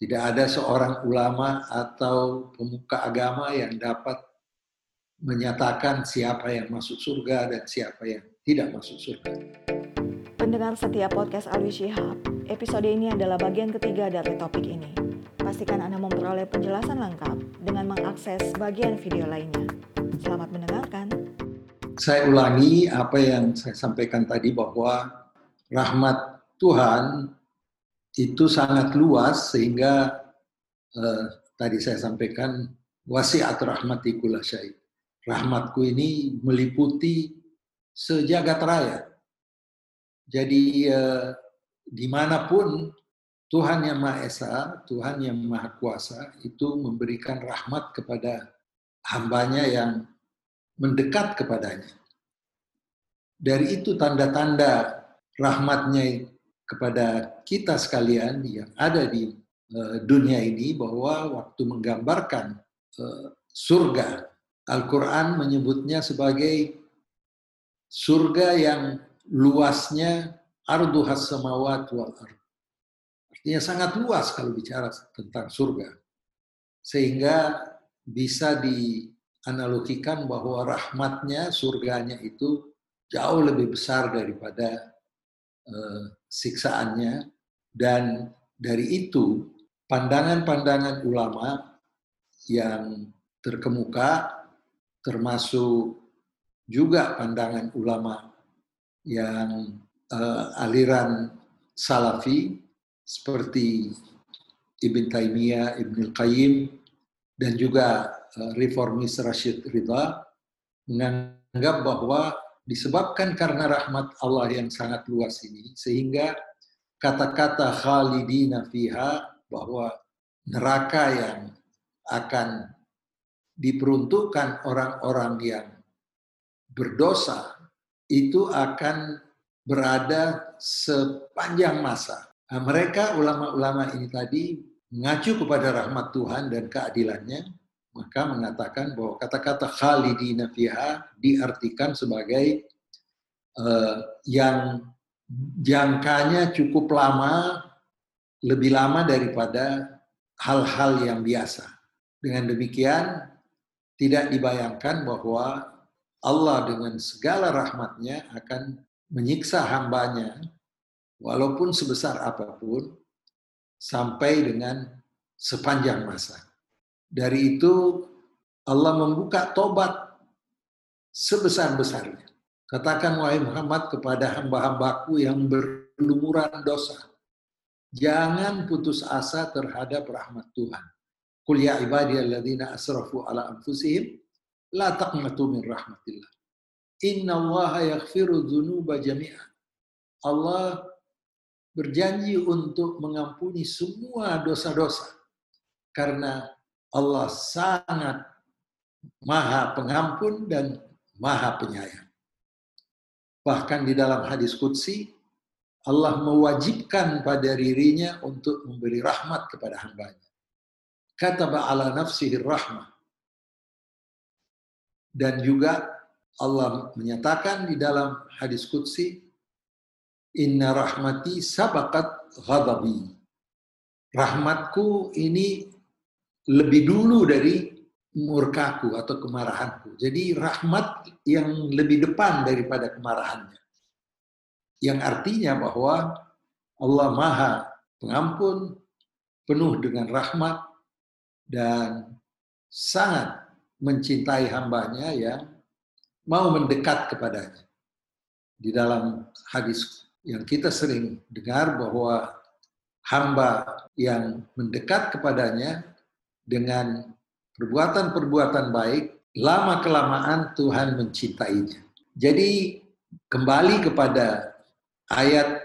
Tidak ada seorang ulama atau pemuka agama yang dapat menyatakan siapa yang masuk surga dan siapa yang tidak masuk surga. Pendengar setiap podcast Alwi Shihab, episode ini adalah bagian ketiga dari topik ini. Pastikan Anda memperoleh penjelasan lengkap dengan mengakses bagian video lainnya. Selamat mendengarkan. Saya ulangi apa yang saya sampaikan tadi bahwa rahmat Tuhan itu sangat luas sehingga eh, tadi saya sampaikan wasiat rahmati syai. Rahmatku ini meliputi sejagat raya. Jadi eh, di mana pun Tuhan yang Maha Esa, Tuhan yang Maha Kuasa itu memberikan rahmat kepada hambanya yang mendekat kepadanya. Dari itu tanda-tanda rahmatnya kepada kita sekalian yang ada di uh, dunia ini bahwa waktu menggambarkan uh, surga, Al-Quran menyebutnya sebagai surga yang luasnya arduhas samawat wal ard. Artinya sangat luas kalau bicara tentang surga. Sehingga bisa dianalogikan bahwa rahmatnya, surganya itu jauh lebih besar daripada uh, siksaannya. Dan dari itu pandangan-pandangan ulama yang terkemuka termasuk juga pandangan ulama yang uh, aliran salafi seperti Ibn Taimiyah, Ibn Qayyim dan juga uh, reformis Rashid Ridha menganggap bahwa disebabkan karena rahmat Allah yang sangat luas ini sehingga kata-kata khalidina fiha bahwa neraka yang akan diperuntukkan orang-orang yang berdosa itu akan berada sepanjang masa. Nah, mereka ulama-ulama ini tadi mengacu kepada rahmat Tuhan dan keadilannya maka mengatakan bahwa kata-kata khalidina fiha diartikan sebagai uh, yang jangkanya cukup lama, lebih lama daripada hal-hal yang biasa. Dengan demikian, tidak dibayangkan bahwa Allah dengan segala rahmatnya akan menyiksa hambanya, walaupun sebesar apa pun, sampai dengan sepanjang masa. Dari itu Allah membuka tobat sebesar-besarnya. Katakan wahai Muhammad kepada hamba-hambaku yang berlumuran dosa. Jangan putus asa terhadap rahmat Tuhan. Qul ya ibadiyalladzina asrafu ala anfusihim la taqnatu min rahmatillah. Inna Allah yaghfiru dzunuba jami'a. Allah berjanji untuk mengampuni semua dosa-dosa karena Allah sangat maha pengampun dan maha penyayang. Bahkan di dalam hadis Qudsi, Allah mewajibkan pada dirinya untuk memberi rahmat kepada hambanya. Kata ala nafsihi rahmah. Dan juga Allah menyatakan di dalam hadis Qudsi, Inna rahmati sabakat ghadabi. Rahmatku ini lebih dulu dari murkaku atau kemarahanku. Jadi rahmat yang lebih depan daripada kemarahannya. Yang artinya bahwa Allah Maha Pengampun, penuh dengan rahmat dan sangat mencintai hambanya yang mau mendekat kepadanya. Di dalam hadis yang kita sering dengar bahwa hamba yang mendekat kepadanya dengan perbuatan-perbuatan baik, lama-kelamaan Tuhan mencintainya. Jadi kembali kepada ayat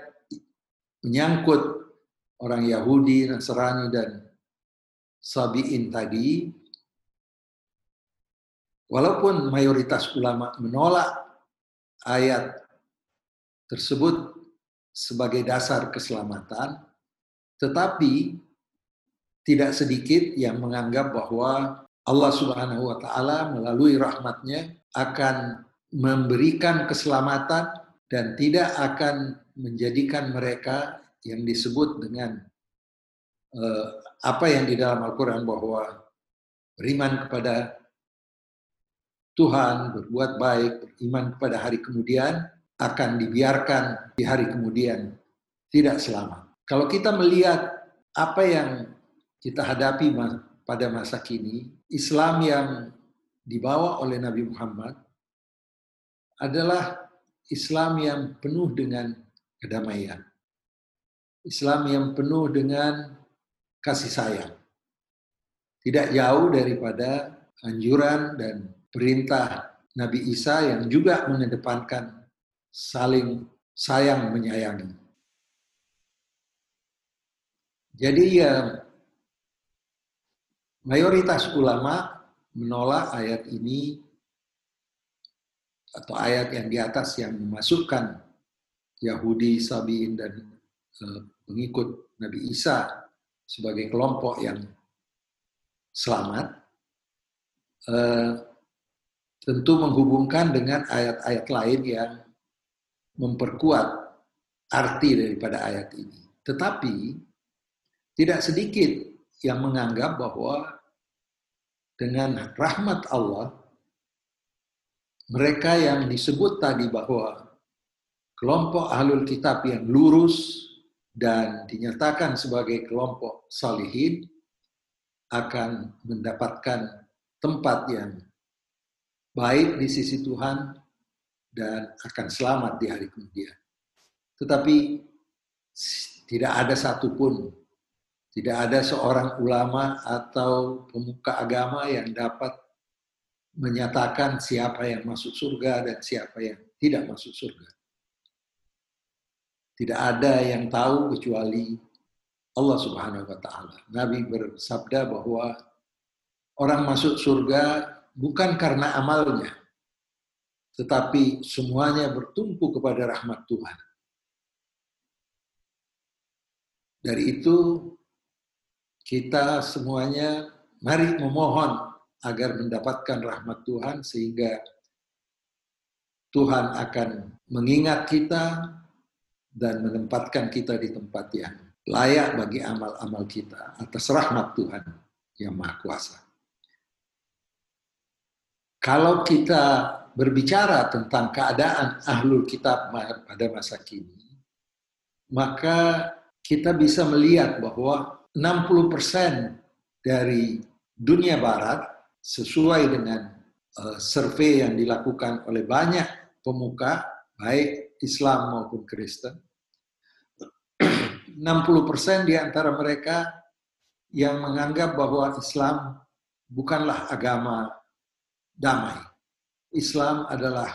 menyangkut orang Yahudi, Nasrani, dan Sabi'in tadi, walaupun mayoritas ulama menolak ayat tersebut sebagai dasar keselamatan, tetapi tidak sedikit yang menganggap bahwa Allah Subhanahu wa taala melalui rahmatnya akan memberikan keselamatan dan tidak akan menjadikan mereka yang disebut dengan eh, apa yang di dalam Al-Quran bahwa beriman kepada Tuhan, berbuat baik, beriman kepada hari kemudian, akan dibiarkan di hari kemudian tidak selamat. Kalau kita melihat apa yang kita hadapi pada masa kini, Islam yang dibawa oleh Nabi Muhammad adalah Islam yang penuh dengan kedamaian. Islam yang penuh dengan kasih sayang. Tidak jauh daripada anjuran dan perintah Nabi Isa yang juga mengedepankan saling sayang menyayangi. Jadi ya mayoritas ulama menolak ayat ini atau ayat yang di atas yang memasukkan Yahudi, Sabiin dan uh, pengikut Nabi Isa sebagai kelompok yang selamat, uh, tentu menghubungkan dengan ayat-ayat lain yang memperkuat arti daripada ayat ini. Tetapi tidak sedikit yang menganggap bahwa dengan rahmat Allah mereka yang disebut tadi bahwa kelompok ahlul kitab yang lurus dan dinyatakan sebagai kelompok salihin akan mendapatkan tempat yang baik di sisi Tuhan dan akan selamat di hari kemudian. Tetapi tidak ada satupun, tidak ada seorang ulama atau pemuka agama yang dapat menyatakan siapa yang masuk surga dan siapa yang tidak masuk surga. Tidak ada yang tahu kecuali Allah Subhanahu wa taala. Nabi bersabda bahwa orang masuk surga bukan karena amalnya, tetapi semuanya bertumpu kepada rahmat Tuhan. Dari itu kita semuanya mari memohon agar mendapatkan rahmat Tuhan sehingga Tuhan akan mengingat kita dan menempatkan kita di tempat yang layak bagi amal-amal kita atas rahmat Tuhan yang Maha Kuasa. Kalau kita berbicara tentang keadaan ahlul kitab pada masa kini, maka kita bisa melihat bahwa 60% dari dunia barat sesuai dengan uh, survei yang dilakukan oleh banyak pemuka, baik Islam maupun Kristen, 60% di antara mereka yang menganggap bahwa Islam bukanlah agama damai. Islam adalah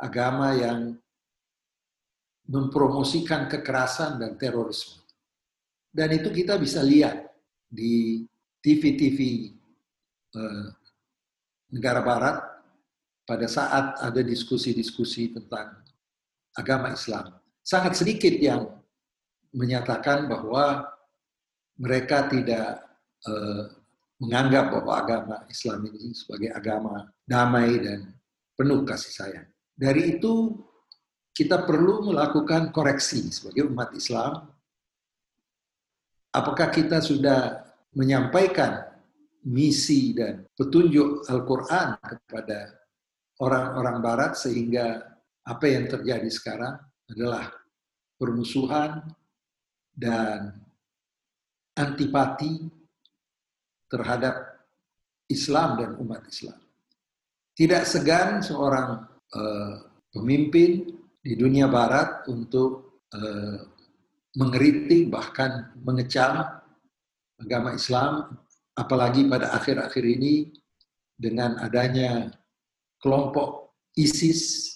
agama yang mempromosikan kekerasan dan terorisme. Dan itu kita bisa lihat di TV-TV eh, negara barat pada saat ada diskusi-diskusi tentang agama Islam. Sangat sedikit yang menyatakan bahwa mereka tidak eh, menganggap bahwa agama Islam ini sebagai agama damai dan penuh kasih sayang. Dari itu kita perlu melakukan koreksi sebagai umat Islam. Apakah kita sudah menyampaikan misi dan petunjuk Al-Quran kepada orang-orang Barat sehingga apa yang terjadi sekarang adalah permusuhan dan antipati terhadap Islam dan umat Islam. Tidak segan seorang uh, pemimpin di dunia Barat untuk uh, mengeritik bahkan mengecam agama Islam apalagi pada akhir-akhir ini dengan adanya kelompok ISIS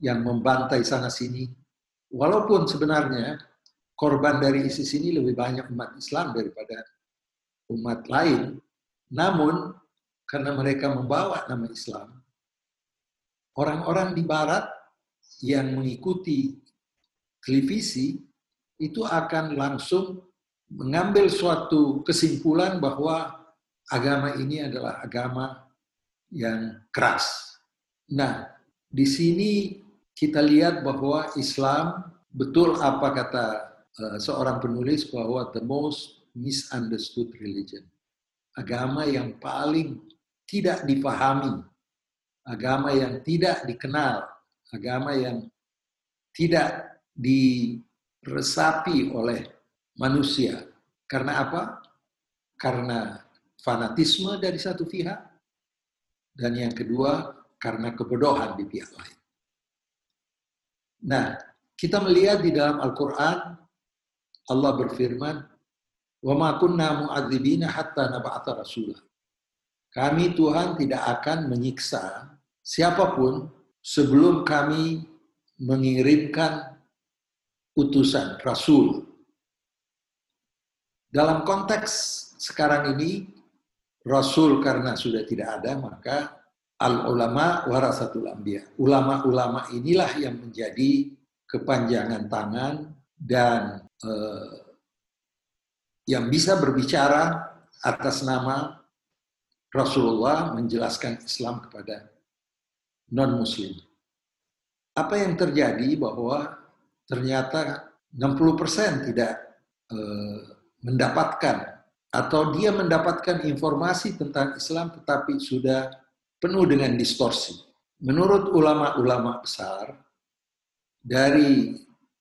yang membantai sana sini, walaupun sebenarnya korban dari ISIS ini lebih banyak umat Islam daripada umat lain, namun karena mereka membawa nama Islam, orang-orang di Barat yang mengikuti televisi itu akan langsung mengambil suatu kesimpulan bahwa agama ini adalah agama yang keras. Nah, di sini kita lihat bahwa Islam betul apa kata uh, seorang penulis bahwa the most misunderstood religion. Agama yang paling tidak dipahami, agama yang tidak dikenal, agama yang tidak diresapi oleh manusia. Karena apa? Karena fanatisme dari satu pihak, dan yang kedua karena kebodohan di pihak lain. Nah, kita melihat di dalam Al-Quran, Allah berfirman, وَمَا كُنَّا مُعَذِّبِينَ حَتَّى نَبَعَثَ رَسُولًا Kami Tuhan tidak akan menyiksa siapapun sebelum kami mengirimkan utusan, Rasul. Dalam konteks sekarang ini, Rasul karena sudah tidak ada, maka al-ulama warasatul anbiya. Ulama-ulama inilah yang menjadi kepanjangan tangan dan eh, yang bisa berbicara atas nama Rasulullah menjelaskan Islam kepada non-muslim. Apa yang terjadi bahwa ternyata 60% tidak eh, mendapatkan atau dia mendapatkan informasi tentang Islam tetapi sudah penuh dengan distorsi. Menurut ulama-ulama besar, dari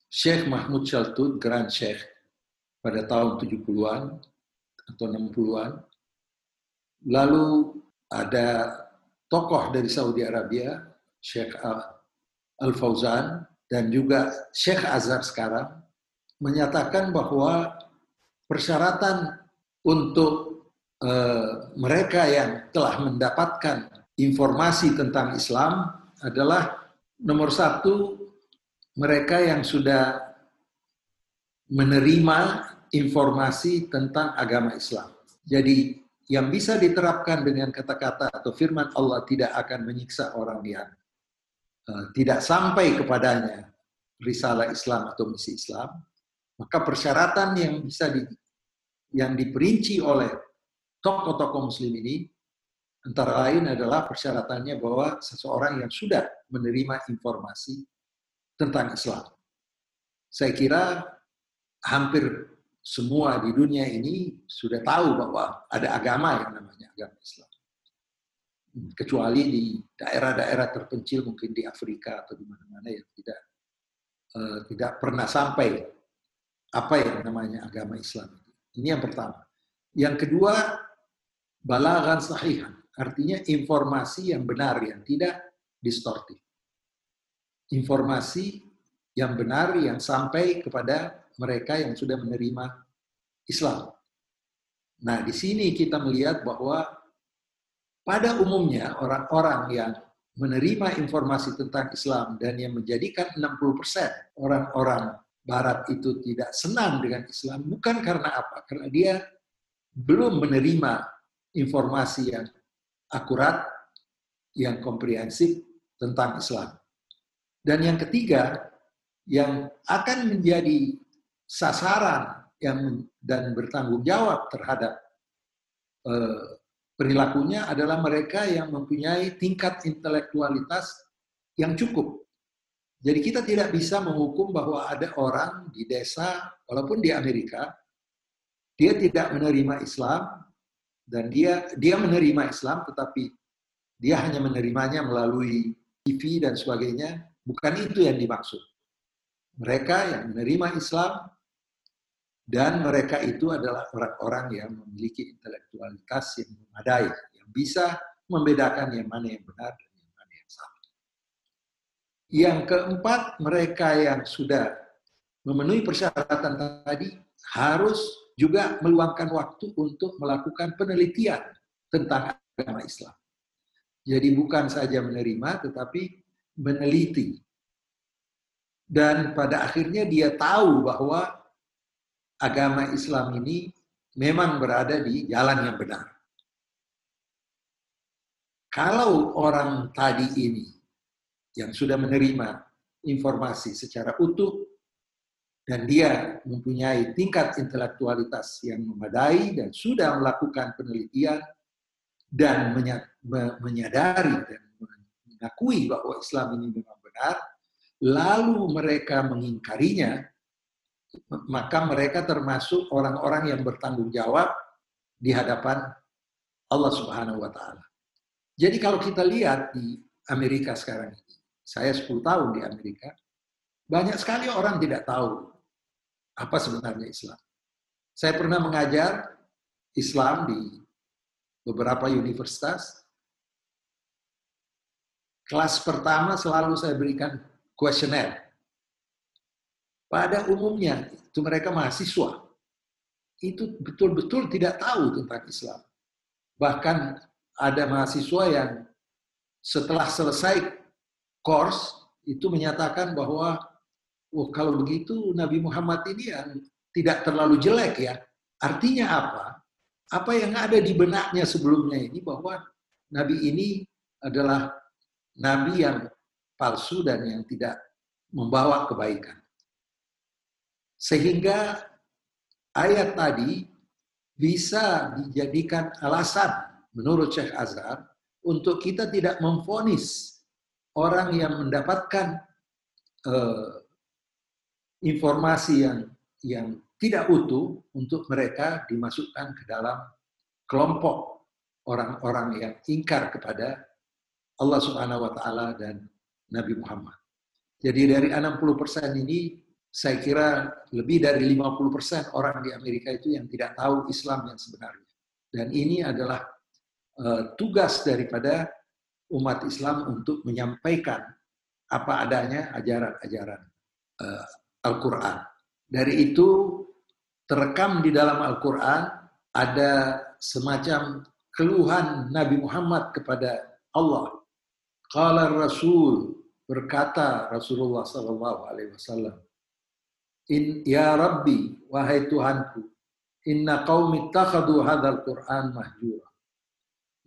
Syekh Mahmud Shaltut, Grand Syekh, pada tahun 70-an atau 60-an, lalu ada tokoh dari Saudi Arabia, Syekh Al-Fauzan, dan juga Syekh Azhar sekarang, menyatakan bahwa persyaratan untuk uh, mereka yang telah mendapatkan informasi tentang Islam adalah nomor satu mereka yang sudah menerima informasi tentang agama Islam. Jadi yang bisa diterapkan dengan kata-kata atau firman Allah tidak akan menyiksa orang yang tidak sampai kepadanya risalah Islam atau misi Islam, maka persyaratan yang bisa di, yang diperinci oleh tokoh-tokoh muslim ini Antara lain adalah persyaratannya bahwa seseorang yang sudah menerima informasi tentang Islam. Saya kira hampir semua di dunia ini sudah tahu bahwa ada agama yang namanya agama Islam. Kecuali di daerah-daerah terpencil mungkin di Afrika atau di mana-mana yang tidak uh, tidak pernah sampai apa yang namanya agama Islam. Ini yang pertama. Yang kedua, balagan sahihan Artinya informasi yang benar, yang tidak distortif. Informasi yang benar yang sampai kepada mereka yang sudah menerima Islam. Nah, di sini kita melihat bahwa pada umumnya orang-orang yang menerima informasi tentang Islam dan yang menjadikan 60% orang-orang barat itu tidak senang dengan Islam bukan karena apa? Karena dia belum menerima informasi yang akurat, yang komprehensif tentang Islam. Dan yang ketiga, yang akan menjadi sasaran yang dan bertanggung jawab terhadap eh, perilakunya adalah mereka yang mempunyai tingkat intelektualitas yang cukup. Jadi kita tidak bisa menghukum bahwa ada orang di desa, walaupun di Amerika, dia tidak menerima Islam, dan dia dia menerima Islam tetapi dia hanya menerimanya melalui TV dan sebagainya bukan itu yang dimaksud mereka yang menerima Islam dan mereka itu adalah orang-orang yang memiliki intelektualitas yang memadai yang bisa membedakan yang mana yang benar dan yang mana yang salah. Yang keempat, mereka yang sudah memenuhi persyaratan tadi harus juga meluangkan waktu untuk melakukan penelitian tentang agama Islam. Jadi bukan saja menerima, tetapi meneliti. Dan pada akhirnya dia tahu bahwa agama Islam ini memang berada di jalan yang benar. Kalau orang tadi ini yang sudah menerima informasi secara utuh, dan dia mempunyai tingkat intelektualitas yang memadai dan sudah melakukan penelitian dan menyadari dan mengakui bahwa Islam ini memang benar, lalu mereka mengingkarinya, maka mereka termasuk orang-orang yang bertanggung jawab di hadapan Allah Subhanahu wa taala. Jadi kalau kita lihat di Amerika sekarang ini, saya 10 tahun di Amerika, banyak sekali orang tidak tahu apa sebenarnya Islam. Saya pernah mengajar Islam di beberapa universitas. Kelas pertama selalu saya berikan kuesioner. Pada umumnya, itu mereka mahasiswa. Itu betul-betul tidak tahu tentang Islam. Bahkan ada mahasiswa yang setelah selesai course itu menyatakan bahwa oh kalau begitu Nabi Muhammad ini yang tidak terlalu jelek ya. Artinya apa? Apa yang ada di benaknya sebelumnya ini bahwa Nabi ini adalah Nabi yang palsu dan yang tidak membawa kebaikan. Sehingga ayat tadi bisa dijadikan alasan menurut Syekh Azhar untuk kita tidak memfonis orang yang mendapatkan uh, informasi yang yang tidak utuh untuk mereka dimasukkan ke dalam kelompok orang-orang yang ingkar kepada Allah Subhanahu wa taala dan Nabi Muhammad. Jadi dari 60% ini saya kira lebih dari 50% orang di Amerika itu yang tidak tahu Islam yang sebenarnya. Dan ini adalah uh, tugas daripada umat Islam untuk menyampaikan apa adanya ajaran-ajaran uh, Al-Quran. Dari itu terekam di dalam Al-Quran ada semacam keluhan Nabi Muhammad kepada Allah. Qala Rasul berkata Rasulullah Sallallahu In ya Rabbi wahai Tuhanku, inna qaumi takhadu hadzal Quran mahjura.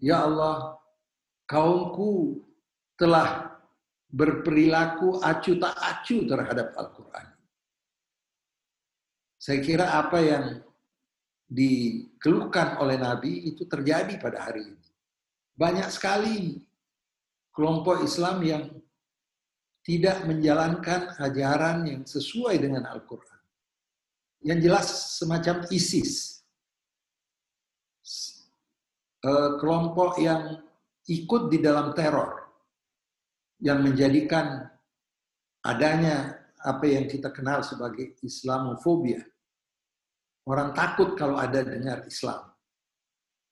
Ya Allah, kaumku telah berperilaku acu tak acu terhadap Al-Quran. Saya kira apa yang dikeluhkan oleh Nabi itu terjadi pada hari ini. Banyak sekali kelompok Islam yang tidak menjalankan ajaran yang sesuai dengan Al-Quran. Yang jelas semacam ISIS. Eh, kelompok yang ikut di dalam teror yang menjadikan adanya apa yang kita kenal sebagai Islamofobia. Orang takut kalau ada dengar Islam.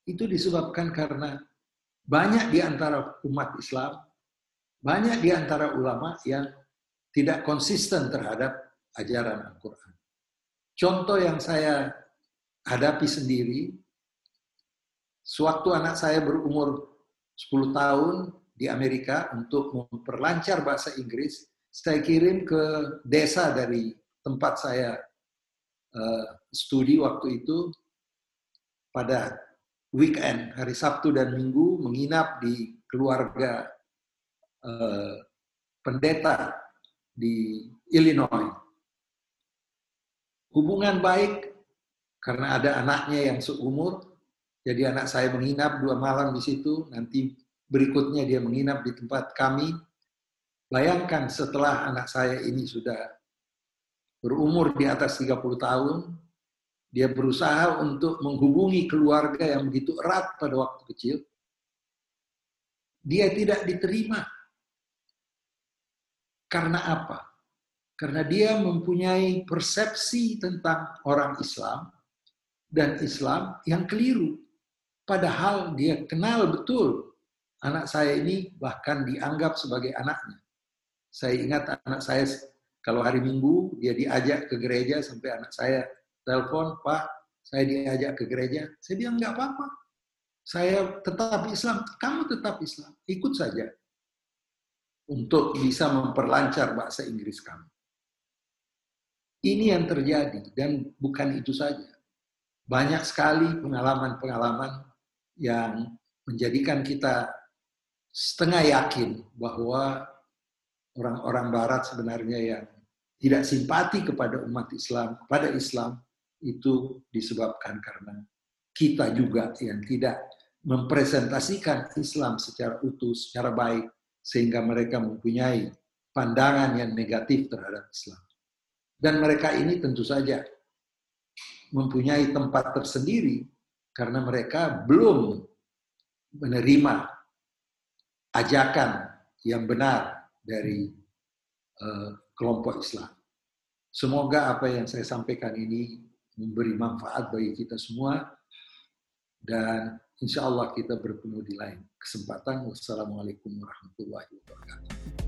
Itu disebabkan karena banyak di antara umat Islam, banyak di antara ulama yang tidak konsisten terhadap ajaran Al-Quran. Contoh yang saya hadapi sendiri, sewaktu anak saya berumur 10 tahun di Amerika untuk memperlancar bahasa Inggris, saya kirim ke desa dari tempat saya uh, studi waktu itu pada weekend, hari Sabtu dan Minggu, menginap di keluarga uh, pendeta di Illinois. Hubungan baik karena ada anaknya yang seumur, jadi anak saya menginap dua malam di situ, nanti berikutnya dia menginap di tempat kami. Bayangkan setelah anak saya ini sudah berumur di atas 30 tahun, dia berusaha untuk menghubungi keluarga yang begitu erat pada waktu kecil. Dia tidak diterima. Karena apa? Karena dia mempunyai persepsi tentang orang Islam dan Islam yang keliru. Padahal dia kenal betul anak saya ini bahkan dianggap sebagai anaknya. Saya ingat anak saya kalau hari Minggu dia diajak ke gereja sampai anak saya telepon, Pak, saya diajak ke gereja. Saya bilang nggak apa-apa. Saya tetap Islam, kamu tetap Islam, ikut saja untuk bisa memperlancar bahasa Inggris kamu. Ini yang terjadi dan bukan itu saja. Banyak sekali pengalaman-pengalaman yang menjadikan kita setengah yakin bahwa orang-orang Barat sebenarnya yang tidak simpati kepada umat Islam, kepada Islam, itu disebabkan karena kita juga yang tidak mempresentasikan Islam secara utuh, secara baik, sehingga mereka mempunyai pandangan yang negatif terhadap Islam. Dan mereka ini tentu saja mempunyai tempat tersendiri karena mereka belum menerima ajakan yang benar dari uh, kelompok Islam. Semoga apa yang saya sampaikan ini memberi manfaat bagi kita semua dan Insya Allah kita bertemu di lain kesempatan. Wassalamualaikum warahmatullahi wabarakatuh.